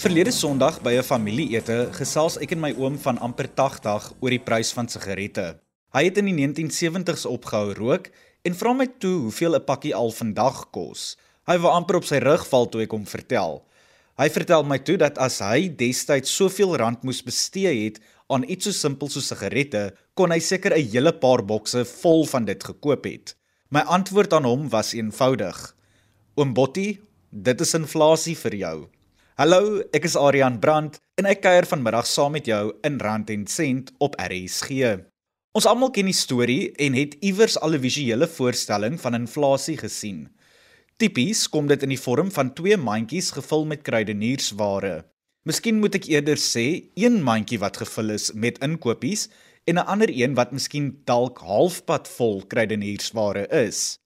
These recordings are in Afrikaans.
Verlede Sondag by 'n familieete gesels ek en my oom van amper 80 oor die prys van sigarette. Hy het in die 1970s opgehou rook en vra my toe hoeveel 'n pakkie al vandag kos. Hy wou amper op sy rug val toe ek hom vertel. Hy vertel my toe dat as hy destyds soveel rand moes bestee het aan iets so simpel soos sigarette, kon hy seker 'n hele paar bokse vol van dit gekoop het. My antwoord aan hom was eenvoudig: Oom Botti, dit is inflasie vir jou. Hallo, ek is Adrian Brandt en ek kuier vanmiddag saam met jou in Rand en Sent op RSG. Ons almal ken die storie en het iewers al 'n visuele voorstelling van inflasie gesien. Tipies kom dit in die vorm van twee mandjies gevul met kruideniersware. Miskien moet ek eerder sê een mandjie wat gevul is met inkopies en 'n ander een wat miskien dalk halfpad vol kruideniersware is.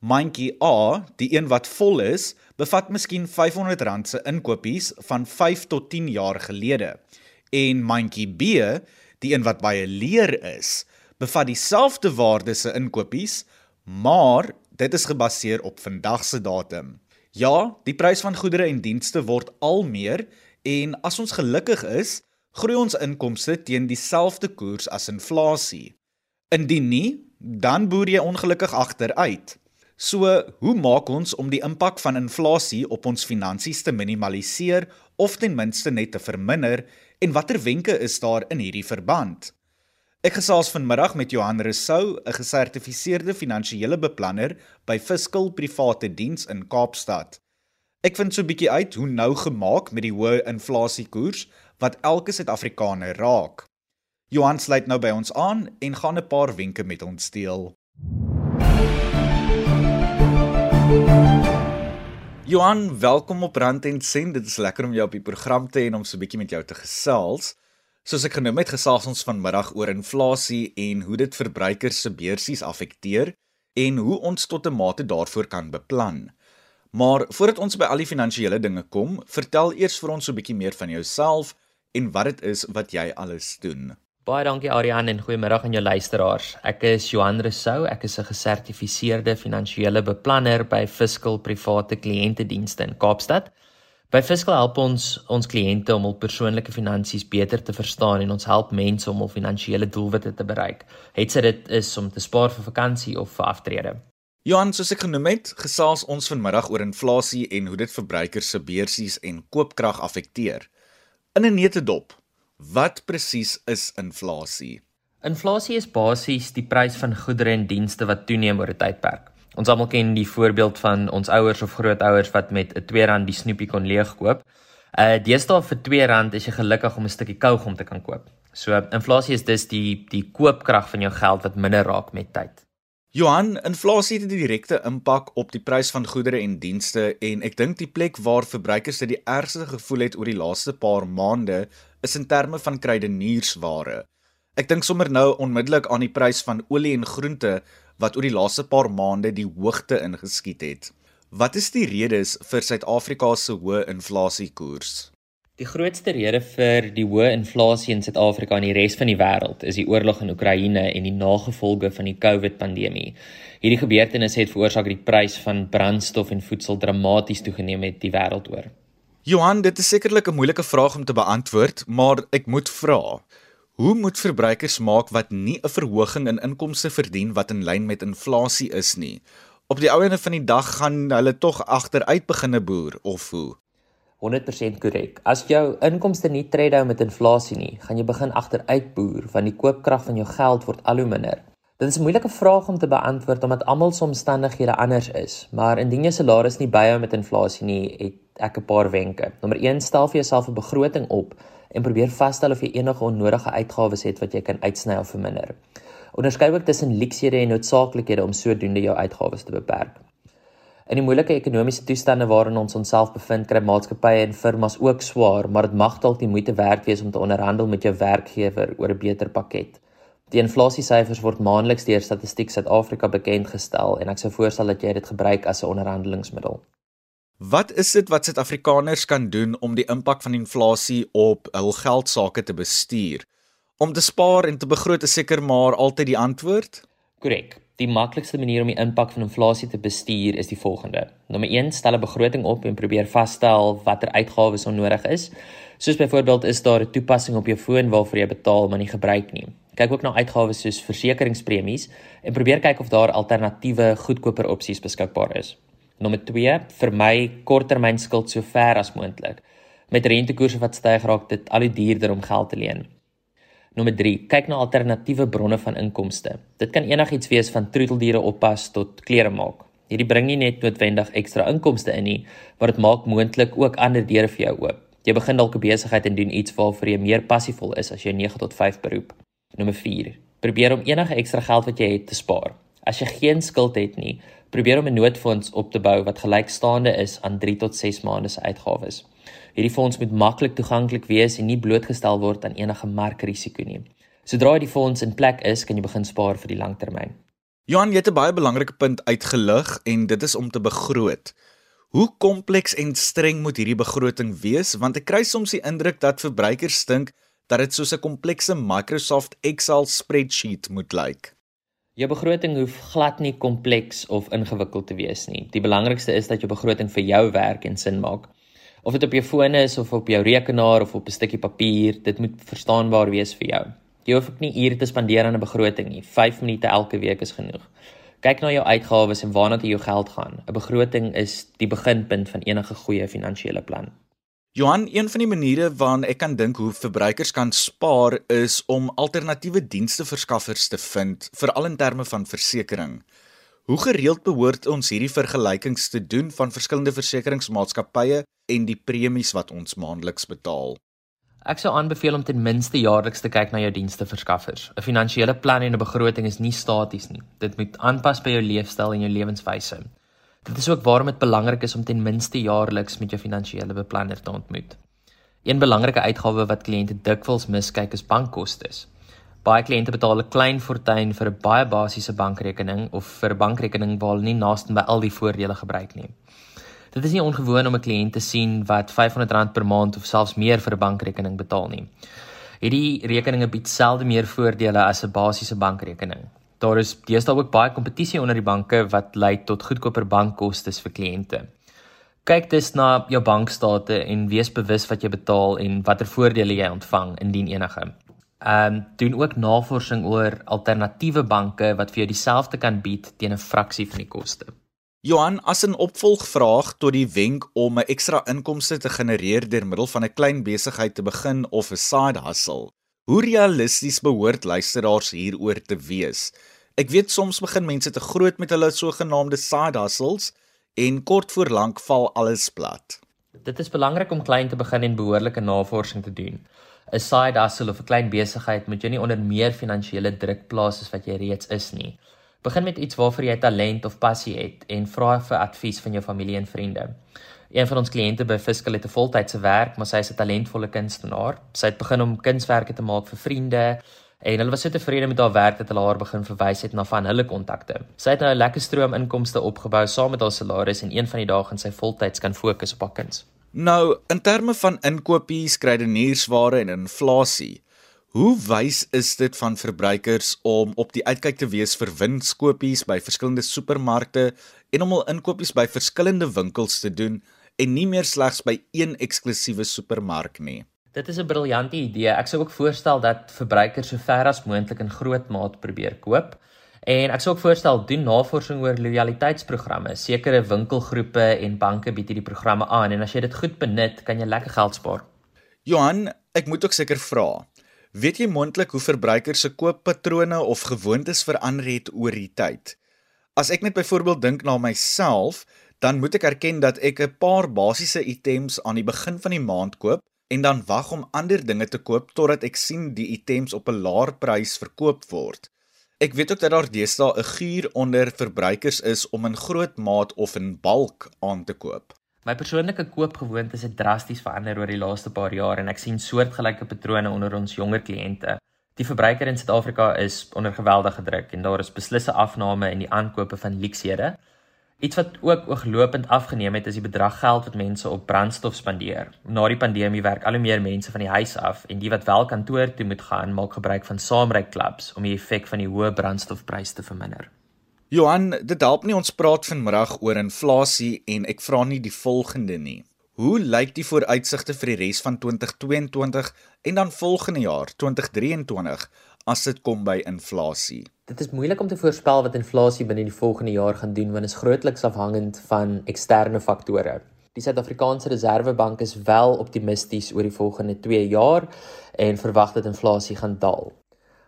Mandjie A, die een wat vol is, bevat miskien R500 se inkopies van 5 tot 10 jaar gelede. En mandjie B, die een wat baie leer is, bevat dieselfde waarde se inkopies, maar dit is gebaseer op vandag se datum. Ja, die prys van goedere en dienste word al meer en as ons gelukkig is, groei ons inkomste teen dieselfde koers as inflasie. Indien nie, dan boer jy ongelukkig agteruit. So, hoe maak ons om die impak van inflasie op ons finansies te minimaliseer of ten minste net te verminder en watter wenke is daar in hierdie verband? Ek gesels vanmiddag met Johan Rousseau, 'n gesertifiseerde finansiële beplanner by Fiscal Private Diens in Kaapstad. Ek vind so 'n bietjie uit hoe nou gemaak met die hoë inflasiekoers wat elke Suid-Afrikaner raak. Johan sluit nou by ons aan en gaan 'n paar wenke met ons deel. Johan, welkom op Rand en Sent. Dit is lekker om jou op die program te hê en om so 'n bietjie met jou te gesels. Soos ek genoem het, gesels ons vanmiddag oor inflasie en hoe dit verbruikers se beursies affekteer en hoe ons tot 'n mate daarvoor kan beplan. Maar voordat ons by al die finansiële dinge kom, vertel eers vir ons so 'n bietjie meer van jouself en wat dit is wat jy alles doen. Baie dankie Ariane en goeiemiddag aan jou luisteraars. Ek is Johan Rousseau, ek is 'n gesertifiseerde finansiële beplanner by Fiscal Private Kliëntedienste in Kaapstad. By Fiscal help ons ons kliënte om hul persoonlike finansies beter te verstaan en ons help mense om hul finansiële doelwitte te bereik. Het sy dit is om te spaar vir vakansie of vir aftrede. Johan, soos ek genoem het, gesels ons vanmiddag oor inflasie en hoe dit verbruikers se beursies en koopkrag affekteer. In 'n neutedop, Wat presies is inflasie? Inflasie is basies die prys van goedere en dienste wat toeneem oor 'n tydperk. Ons almal ken die voorbeeld van ons ouers of grootouers wat met 'n R2 die snoepie kon leegkoop. Uh deesdae vir R2 is jy gelukkig om 'n stukkie kaugom te kan koop. So inflasie is dus die die koopkrag van jou geld wat minder raak met tyd. Johan, inflasie het 'n direkte impak op die prys van goedere en dienste en ek dink die plek waar verbruikers dit die ergste gevoel het oor die laaste paar maande is in terme van kruideniersware. Ek dink sommer nou onmiddellik aan die prys van olie en groente wat oor die laaste paar maande die hoogte ingeskiet het. Wat is die redes vir Suid-Afrika se hoë inflasiekoers? Die grootste rede vir die hoë inflasie in Suid-Afrika en die res van die wêreld is die oorlog in Oekraïne en die nagevolge van die COVID-pandemie. Hierdie gebeurtenisse het veroorsaak dat die prys van brandstof en voedsel dramaties toegeneem het die wêreld oor. Johan, dit is sekerlik 'n moeilike vraag om te beantwoord, maar ek moet vra. Hoe moet verbruikers maak wat nie 'n verhoging in inkomste verdien wat in lyn met inflasie is nie? Op die ouene van die dag gaan hulle tog agteruit beginne boer of hoe? 100% korrek. As jou inkomste nie tred hou met inflasie nie, gaan jy begin agteruit boer want die koopkrag van jou geld word al hoe minder. Dit is 'n moeilike vraag om te beantwoord omdat almal se omstandighede anders is, maar indien jou salaris nie byhou met inflasie nie, het ek 'n paar wenke. Nommer 1, stel vir jouself 'n begroting op en probeer vasstel of jy enige onnodige uitgawes het wat jy kan uitsny of verminder. Onderskei ook tussen leksede en noodsaaklikhede om sodoende jou uitgawes te beperk. In die moeilike ekonomiese toestande waarin ons onsself bevind, kry maatskappye en firmas ook swaar, maar dit mag dalk die moeite werd wees om te onderhandel met jou werkgewer oor 'n beter pakket. Die inflasiesyfers word maandeliks deur Statistiek Suid-Afrika bekend gestel en ek sou voorstel dat jy dit gebruik as 'n onderhandelingsmiddel. Wat is dit wat Suid-Afrikaners kan doen om die impak van inflasie op hul geldsaake te bestuur? Om te spaar en te begroot is seker maar altyd die antwoord. Korrek. Die maklikste manier om die impak van inflasie te bestuur is die volgende. Nommer 1, stel 'n begroting op en probeer vasstel watter uitgawes onnodig is. Soos byvoorbeeld is daar 'n toepassing op jou foon waarvoor jy betaal maar nie gebruik nie. Kyk ook na uitgawes soos versekeringspremies en probeer kyk of daar alternatiewe goedkoper opsies beskikbaar is. Nommer 2, vermy korttermynskuld so ver as moontlik. Met rentekoerse wat styg raak dit al hoe duurder om geld te leen. Nommer 3, kyk na alternatiewe bronne van inkomste. Dit kan enigiets wees van troeteldiere oppas tot klere maak. Hierdie bring nie net noodwendig ekstra inkomste in nie, maar dit maak moontlik ook ander deure vir jou oop. Jy begin dalk 'n besigheid en doen iets waarvoor jy meer passievol is as jou 9 tot 5 beroep. Nommer 4, probeer om enige ekstra geld wat jy het te spaar. As jy geen skuld het nie, probeer om 'n noodfonds op te bou wat gelykstaande is aan 3 tot 6 maande se uitgawes. Hierdie fonds moet maklik toeganklik wees en nie blootgestel word aan enige markrisiko nie. Sodra die fonds in plek is, kan jy begin spaar vir die langtermyn. Johan, jy het 'n baie belangrike punt uitgelig en dit is om te begroot. Hoe kompleks en streng moet hierdie begroting wees want ek kry soms die indruk dat verbruikers dink dat dit soos 'n komplekse Microsoft Excel spreadsheet moet lyk. Jou begroting hoef glad nie kompleks of ingewikkeld te wees nie. Die belangrikste is dat jou begroting vir jou werk en sin maak. Of dit op jou foon is of op jou rekenaar of op 'n stukkie papier, dit moet verstaanbaar wees vir jou. Jy hoef ook nie ure te spandeer aan 'n begroting nie. 5 minute elke week is genoeg. Kyk na jou uitgawes en waarna jy jou geld gaan. 'n Begroting is die beginpunt van enige goeie finansiële plan. Johan, een van die maniere waarna ek kan dink hoe verbruikers kan spaar is om alternatiewe diensverskaffers te vind, veral in terme van versekerings. Hoe gereeld behoort ons hierdie vergelykings te doen van verskillende versekeringsmaatskappye en die premies wat ons maandeliks betaal? Ek sou aanbeveel om ten minste jaarliks te kyk na jou diensverskaffers. 'n Finansiële plan en 'n begroting is nie staties nie. Dit moet aanpas by jou leefstyl en jou lewenswyse. Dit is ook waarom dit belangrik is om ten minste jaarliks met jou finansiële beplanner te ontmoet. Een belangrike uitgawe wat kliënte dikwels miskyk is bankkoste. Baie kliënte betaal 'n klein fortuin vir 'n baie basiese bankrekening of vir 'n bankrekening waar hulle nie naaste by al die voordele gebruik nie. Dit is nie ongewoon om 'n kliënt te sien wat R500 per maand of selfs meer vir 'n bankrekening betaal nie. Hierdie rekeninge bied selde meer voordele as 'n basiese bankrekening. Daar is deesdae ook baie kompetisie onder die banke wat lei tot goedkoper bankkoste vir kliënte. Kyk dus na jou bankstate en wees bewus wat jy betaal en watter voordele jy ontvang indien enige. Ehm um, doen ook navorsing oor alternatiewe banke wat vir jou dieselfde kan bied teen 'n fraksie van die koste. Johan, as 'n opvolgvraag tot die wenk om 'n ekstra inkomste te genereer deur middel van 'n klein besigheid te begin of 'n side hustle, Hoe realisties behoort luisteraars hieroor te wees? Ek weet soms begin mense te groot met hulle sogenaamde side hustles en kort voor lank val alles plat. Dit is belangrik om klein te begin en behoorlike navorsing te doen. 'n Side hustle of 'n klein besigheid moet jou nie onder meer finansiële druk plaas as wat jy reeds is nie. Begin met iets waarvoor jy talent of passie het en vra vir advies van jou familie en vriende. Een van ons kliënte by Fiscal het 'n voltydse werk, maar sy is 'n talentvolle kunstenaar. Sy het begin om kunswerke te maak vir vriende en hulle was so tevrede met haar werk dat hulle haar begin verwys het na van hulle kontakte. Sy het nou 'n lekker stroom inkomste opgebou saam met haar salaris en een van die dae gaan sy voltyds kan fokus op haar kuns. Nou, in terme van inkopies, kruideniersware en inflasie, hoe wys is dit van verbruikers om op die uitkyk te wees vir winskoopies by verskillende supermarkte en om hul inkopies by verskillende winkels te doen? En nie meer slegs by een eksklusiewe supermark nie. Dit is 'n briljante idee. Ek sou ook voorstel dat verbruikers so ver as moontlik in groot maat probeer koop. En ek sou ook voorstel doen navorsing oor lojaliteitsprogramme. Sekere winkelgroepe en banke bied hierdie programme aan en as jy dit goed benut, kan jy lekker geld spaar. Johan, ek moet ook seker vra. Weet jy moontlik hoe verbruikers se kooppatrone of gewoontes verander het oor die tyd? As ek net byvoorbeeld dink na myself, dan moet ek erken dat ek 'n paar basiese items aan die begin van die maand koop en dan wag om ander dinge te koop totdat ek sien die items op 'n laer prys verkoop word. Ek weet ook dat daar deesdae 'n guur onder verbruikers is om in groot maat of in bulk aan te koop. My persoonlike koopgewoontes het drasties verander oor die laaste paar jaar en ek sien soortgelyke patrone onder ons jonger kliënte. Die verbruiker in Suid-Afrika is onder geweldige druk en daar is beslisse afname in die aankope van luksehede. Iets wat ook ooglopend afgeneem het is die bedrag geld wat mense op brandstof spandeer. Na die pandemie werk al hoe meer mense van die huis af en die wat wel kantoor toe moet gaan, maak gebruik van saamryk klubs om die effek van die hoë brandstofpryse te verminder. Johan, dit help nie ons praat vanmiddag oor inflasie en ek vra nie die volgende nie. Hoe lyk die vooruitsigte vir die res van 2022 en dan volgende jaar 2023 as dit kom by inflasie? Dit is moeilik om te voorspel wat inflasie binne die volgende jaar gaan doen want dit is grootliks afhangend van eksterne faktore. Die Suid-Afrikaanse Reserwebank is wel optimisties oor die volgende 2 jaar en verwag dat inflasie gaan daal.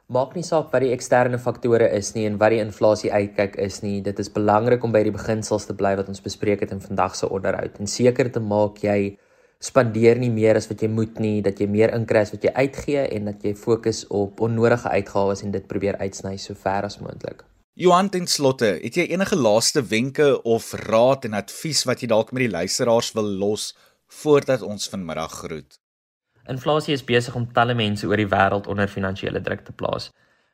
Maak nie saak wat die eksterne faktore is nie en wat die inflasie uitkyk is nie. Dit is belangrik om by die beginsels te bly wat ons bespreek het in vandag se onderhoud en seker te maak jy spandeer nie meer as wat jy moet nie, dat jy meer inkry as wat jy uitgee en dat jy fokus op onnodige uitgawes en dit probeer uitsny so ver as moontlik. Johan ten slotte, het jy enige laaste wenke of raad en advies wat jy dalk met die luisteraars wil los voordat ons vanmiddag groet? Inflasie is besig om talle mense oor die wêreld onder finansiële druk te plaas.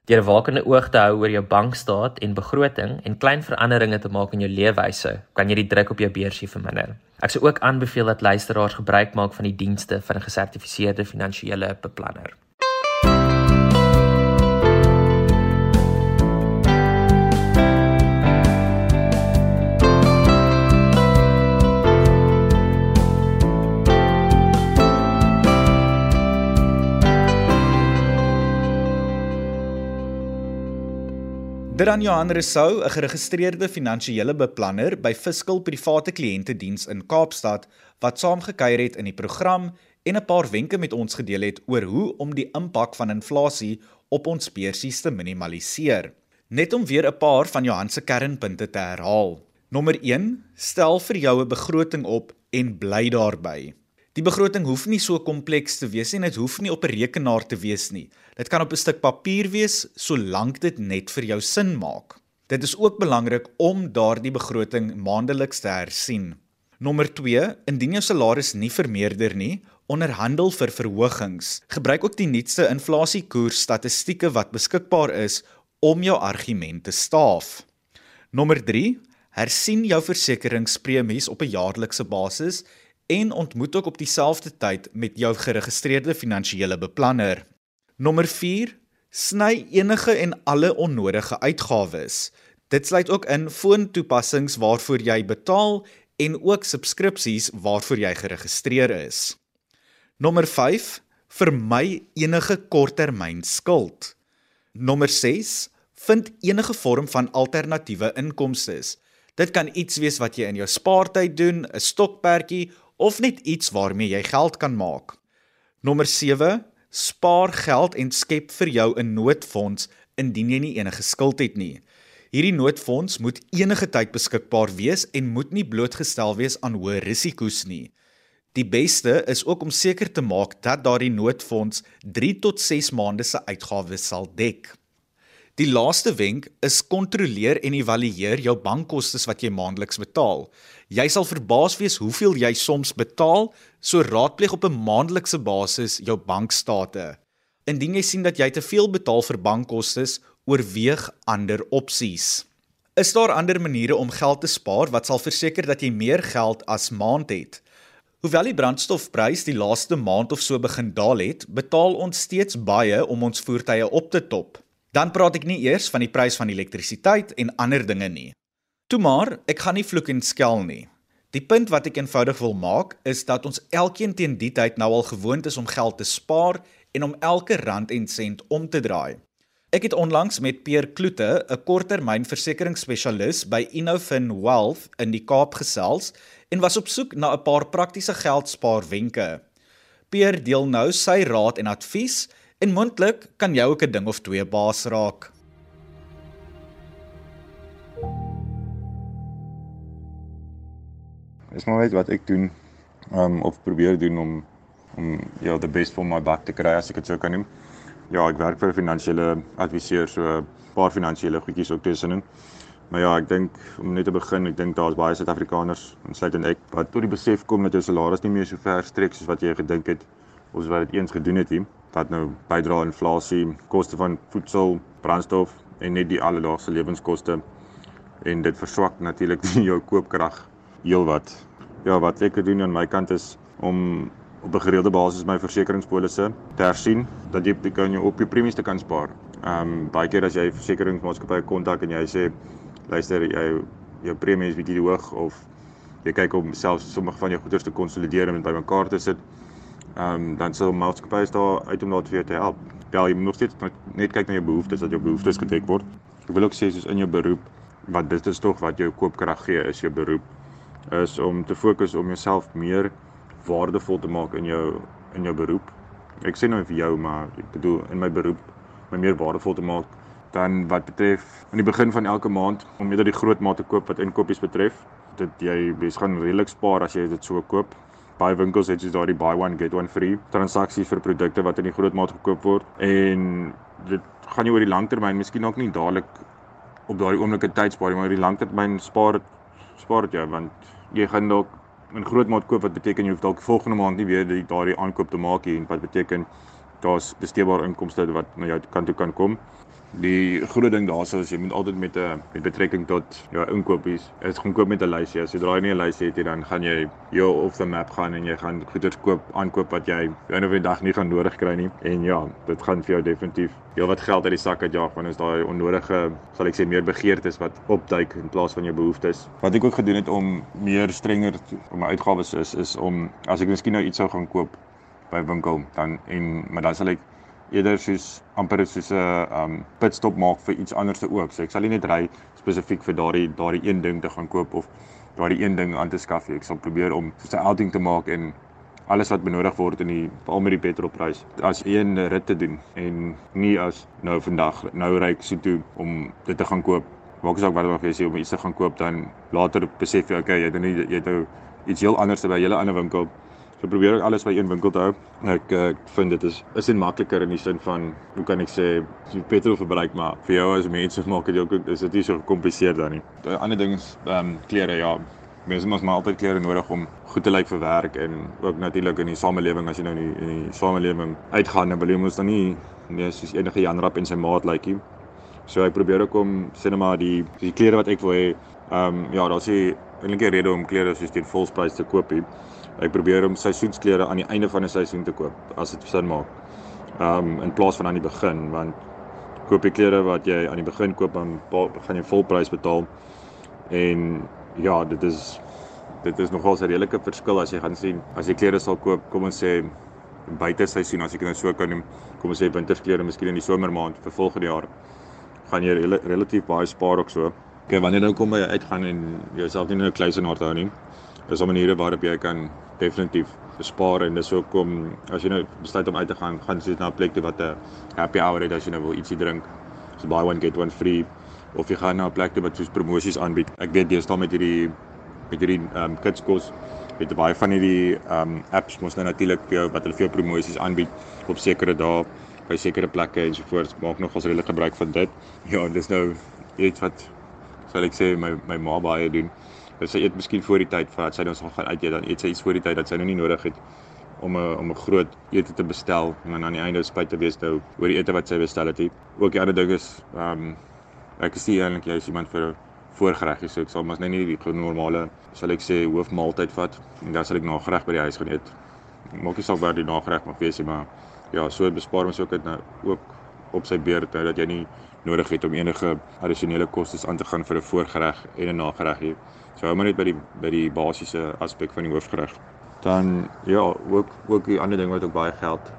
Deur 'n wakende oog te hou oor jou bankstaat en begroting en klein veranderinge te maak in jou leefwyse, kan jy die druk op jou beursie verminder. Ek sou ook aanbeveel dat luisteraars gebruik maak van die dienste van 'n gesertifiseerde finansiële beplanner. Dit aan Johan Resou, 'n geregistreerde finansiële beplanner by Fiscal Private Kliëntediens in Kaapstad wat saamgekyer het in die program en 'n paar wenke met ons gedeel het oor hoe om die impak van inflasie op ons beursies te minimaliseer. Net om weer 'n paar van Johan se kernpunte te herhaal. Nommer 1: Stel vir jou 'n begroting op en bly daarby. Die begroting hoef nie so kompleks te wees nie, dit hoef nie op 'n rekenaar te wees nie. Dit kan op 'n stuk papier wees solank dit net vir jou sin maak. Dit is ook belangrik om daardie begroting maandeliks te hersien. Nommer 2, indien jou salaris nie vermeerder nie, onderhandel vir verhogings. Gebruik ook die nuutste inflasiekoers statistieke wat beskikbaar is om jou argument te staaf. Nommer 3, hersien jou versekeringspremies op 'n jaarlikse basis en ontmoet ook op dieselfde tyd met jou geregistreerde finansiële beplanner. Nommer 4: Sny enige en alle onnodige uitgawes. Dit sluit ook in foontoepassings waarvoor jy betaal en ook subskripsies waarvoor jy geregistreer is. Nommer 5: Vermy enige korttermyn skuld. Nommer 6: Vind enige vorm van alternatiewe inkomste. Dit kan iets wees wat jy in jou spaartyd doen, 'n stokperdjie of net iets waarmee jy geld kan maak. Nommer 7: Spaar geld en skep vir jou 'n noodfonds indien jy nie enige skuld het nie. Hierdie noodfonds moet enige tyd beskikbaar wees en moet nie blootgestel wees aan hoë risiko's nie. Die beste is ook om seker te maak dat daardie noodfonds 3 tot 6 maande se uitgawes sal dek. Die laaste wenk is kontroleer en evalueer jou bankkoste wat jy maandeliks betaal. Jy sal verbaas wees hoeveel jy soms betaal, so raadpleeg op 'n maandelikse basis jou bankstate. Indien jy sien dat jy te veel betaal vir bankkoste, oorweeg ander opsies. Is daar ander maniere om geld te spaar wat sal verseker dat jy meer geld as maand het? Hoewel die brandstofprys die laaste maand of so begin daal het, betaal ons steeds baie om ons voertuie op te top. Dan praat ek nie eers van die prys van elektrisiteit en ander dinge nie. Toe maar, ek gaan nie vloek en skel nie. Die punt wat ek eenvoudig wil maak is dat ons elkeen teen die tyd nou al gewoond is om geld te spaar en om elke rand en sent om te draai. Ek het onlangs met Peer Kloete, 'n korttermynversekeringsspesialis by Innofin Wealth in die Kaap gesels en was op soek na 'n paar praktiese geldspaarwenke. Peer deel nou sy raad en advies En moontlik kan jy ook 'n ding of twee baas raak. Dis maar net wat ek doen um of probeer doen om om ja, the best for my back te kry as ek dit sou kan noem. Ja, ek werk vir 'n finansiële adviseur, so 'n paar finansiële goedjies ook tussenin. Maar ja, ek dink om net te begin, ek dink daar's baie Suid-Afrikaners, insluitend ek, wat tot die besef kom dat jou salaris nie meer so ver strek soos wat jy gedink het of wat dit eens gedoen het nie wat nou bydra aan inflasie, koste van voedsel, brandstof en net die alledaagse lewenskoste en dit verswak natuurlik jou koopkrag heelwat. Ja, wat ek doen aan my kant is om op 'n gereelde basis my versekeringspolisse te hersien dat jy kan jou op jou premies te kan spaar. Ehm um, baie keer as jy versekeringsmaatskappye kontak en jy sê luister jy jou premie is bietjie hoog of jy kyk om selfs sommige van jou goederes te konsolideer en bymekaar te sit. Ehm um, dan sal maatskappye daar uit om daar vir jou te help. Ja, jy moet nog steeds net kyk na jou behoeftes dat jou behoeftes gedek word. Ek wil ook sê soos in jou beroep wat dit is tog wat jou koopkrag gee is jou beroep is om te fokus om jouself meer waardevol te maak in jou in jou beroep. Ek sê nou vir jou maar ek bedoel in my beroep my meer waardevol te maak dan wat betref aan die begin van elke maand om eerder die groot mate koop wat inkopies betref. Dit jy bes gaan redelik spaar as jy dit so koop. Baie winkels het soos daardie buy one get one free transaksies vir produkte wat in die groot maat gekoop word. En dit gaan jy oor die langtermyn miskien dalk nie dadelik op daardie oomblike tydspaar maar oor die langtermyn spaar spaar dit jou want jy gaan dalk in groot maat koop wat beteken jy hoef dalk volgende maand nie weer daardie aankoop te maak nie en wat beteken daar's besteedbare inkomste wat na jou kant toe kan kom die groot ding daarso is jy moet altyd met 'n met betrekking tot jou inkopies is gaan koop met 'n lysie. As jy draai nie 'n lysie het jy dan gaan jy jou off the map gaan en jy gaan goeder koop aankoop wat jy einde van die dag nie gaan nodig kry nie. En ja, dit gaan vir jou definitief heel wat geld uit die sak uitjaag want is daai onnodige sal ek sê meer begeertes wat opduik in plaas van jou behoeftes. Wat ek ook gedoen het om meer strenger om my uitgawes is is om as ek miskien nou iets sou gaan koop by winkel dan en maar dan sal ek eerder soos amper soos 'n um pitstop maak vir iets anders te ook. So ek sal nie net ry spesifiek vir daardie daardie een ding te gaan koop of daardie een ding aan te skaf nie. Ek sal probeer om soos 'n outing te maak en alles wat benodig word in die veral met die petrolprys as een rit te doen en nie as nou vandag nou ry ek so toe om dit te gaan koop. Maak asook wat ook al jy om iets te gaan koop dan later besef jy okay, jy het nou jy het nou iets heel anders by 'n hele ander winkel So probeer ek alles by een winkel te hou. Ek ek vind dit is is en makliker in die sin van hoe kan ek sê jy petrol verbruik maar vir jou as mense maak dit ook is dit nie so gekompliseer dan nie. Die ander ding is ehm um, klere ja. Mense moet maar altyd klere nodig om goed te lyk vir werk en ook natuurlik in die samelewing as jy nou in die, in die samelewing uitgaan en wil jy mos dan nie nee soos enige Jan Rap en sy maat lyk nie. So ek probeer ook om sê net maar die die klere wat ek wil hê ehm um, ja, daar's 'n enige rede om klere soos teen volspryse te koop hier. Ek probeer om seisoensklere aan die einde van 'n seisoen te koop as dit sin maak. Um in plaas van aan die begin want koop jy klere wat jy aan die begin koop dan gaan jy volprys betaal. En ja, dit is dit is nogal 'n redelike verskil as jy gaan sien as jy klere sal koop, kom ons sê buite seisoen as ek dit nou so kan noem, kom ons sê wintersklere miskien in die somermaand vir volgende jaar gaan jy rel relatief baie spaar ook so. Okay, wanneer nou kom jy uitgaan en jouself nie in 'n kluisenaar hou nie. Dis 'n maniere waarop jy kan definitief bespaar en dis ook om as jy nou besluit om uit te gaan, gaan jy na 'n plek toe wat 'n happy hour het as jy nou wil ietsie drink. So buy one get one free of jy gaan na 'n plek toe wat soos promosies aanbied. Ek weet jy staan met hierdie met hierdie ehm um, kids kos met baie van hierdie ehm um, apps mos nou natuurlik vir jou wat hulle vir jou promosies aanbied op sekere dae by sekere plekke en so voort. Maak nog as redelik gebruik van dit. Ja, dis nou iets wat sal ek sê my my ma baie doen. Dus sy eet miskien voor die tyd voordat sy ons gaan uit eet dan eet sy iets voor die tyd dat sy nou nie nodig het om 'n om 'n groot ete te bestel en dan aan die einde spyt te wees nou oor die ete wat sy bestel het. Ook die ander ding is ehm um, ek is nie eintlik jy is iemand vir voorgereggie so ek sal mos net nie die normale sal ek sê hoofmaaltyd vat en dan sal ek nagereg by die huis gaan eet. Maak nie saak waar die nagereg mag wees nie maar ja, so bespaar ons ook dit nou ook op sy beurt nou dat jy nie nodig het om enige addisionele kostes aan te gaan vir 'n voorgereg en 'n nagereg. So hou maar net by die by die basiese aspek van die hoofgereg. Dan ja, ook ook die ander ding wat ook baie geld.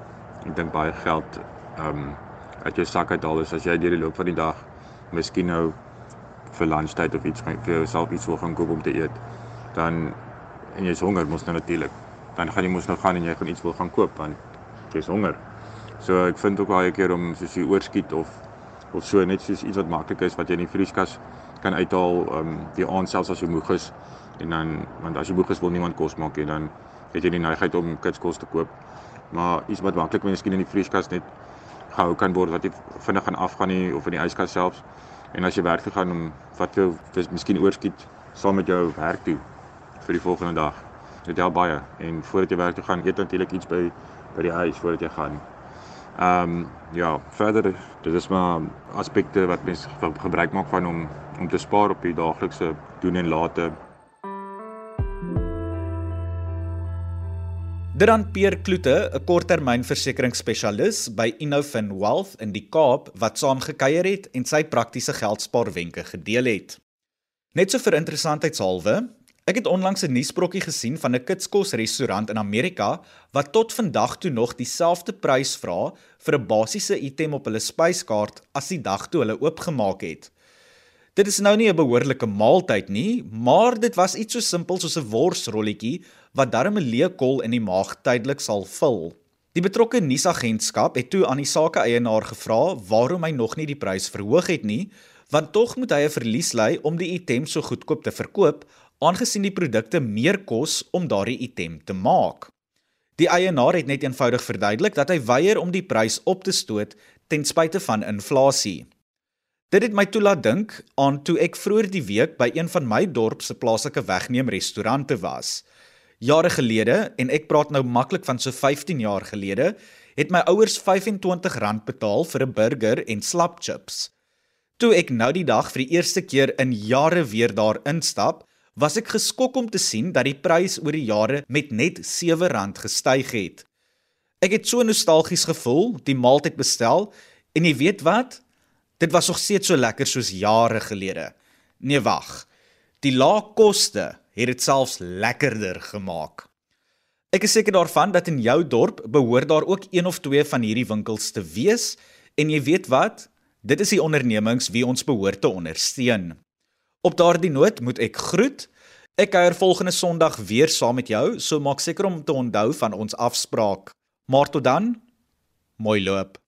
Ek dink baie geld ehm um, uit jou sak uit al is as jy deur die loop van die dag miskien nou vir lunchtyd of iets vir jouself iets wil gaan koop om te eet. Dan en jy's honger mos nou natuurlik. Dan gaan jy mos nou gaan en jy gaan iets wil gaan koop want jy's honger. So ek vind ook baie keer om soos jy oorskiet of of so net soos iets wat maklik is wat jy in die vrieskas kan uithaal um die aand selfs as jy moeg is en dan want as jy moeg is wil niemand kos maak nie dan het jy die neigheid om kitskos te koop. Maar iets wat maklik miskien in die vrieskas net gehou kan word wat jy vinnig gaan afgaan nie of in die yskas selfs. En as jy werk toe gaan om wat jy miskien oorskiet saam met jou werk toe vir die volgende dag. Dit help baie en voordat jy werk toe gaan eet natuurlik iets by by die huis voordat jy gaan. Ehm um, ja, verder dit is maar aspekte wat mense gebruik maak van om om te spaar op die daaglikse doen en late. Dit dan Peer Kloete, 'n korttermynversekeringsspesialis by Innovin Wealth in die Kaap wat saam gekuier het en sy praktiese geldspaarwenke gedeel het. Net so vir interessantheidshalwe, ek het onlangs 'n nuusbrokkie gesien van 'n kitskos restaurant in Amerika wat tot vandag toe nog dieselfde prys vra vir 'n basiese item op hulle spyskaart as die dag toe hulle oopgemaak het. Dit is nou nie 'n behoorlike maaltyd nie, maar dit was iets so simpel soos 'n worsrolletjie wat darm 'n leë kol in die maag tydelik sal vul. Die betrokke nuusagentskap het toe aan die sakeeienaar gevra waarom hy nog nie die prys verhoog het nie, want tog moet hy 'n verlies ly om die item so goedkoop te verkoop, aangesien die produkte meer kos om daardie item te maak. Die eienaar het net eenvoudig verduidelik dat hy weier om die prys op te stoot ten spyte van inflasie. Dit het my toelaat dink aan toe ek vroeër die week by een van my dorp se plaaslike wegneem restaurante was. Jare gelede en ek praat nou maklik van so 15 jaar gelede, het my ouers R25 betaal vir 'n burger en slap chips. Toe ek nou die dag vir die eerste keer in jare weer daar instap, was ek geskok om te sien dat die prys oor die jare met net R7 gestyg het. Ek het so nostalgies gevoel, die maaltyd bestel en jy weet wat? Dit was nog steeds so lekker soos jare gelede. Nee wag. Die lae koste het dit selfs lekkerder gemaak. Ek is seker daarvan dat in jou dorp behoort daar ook een of twee van hierdie winkels te wees en jy weet wat? Dit is die ondernemings wie ons behoort te ondersteun. Op daardie noot moet ek groet. Ek kuier volgende Sondag weer saam met jou, so maak seker om te onthou van ons afspraak. Maar tot dan, mooi loop.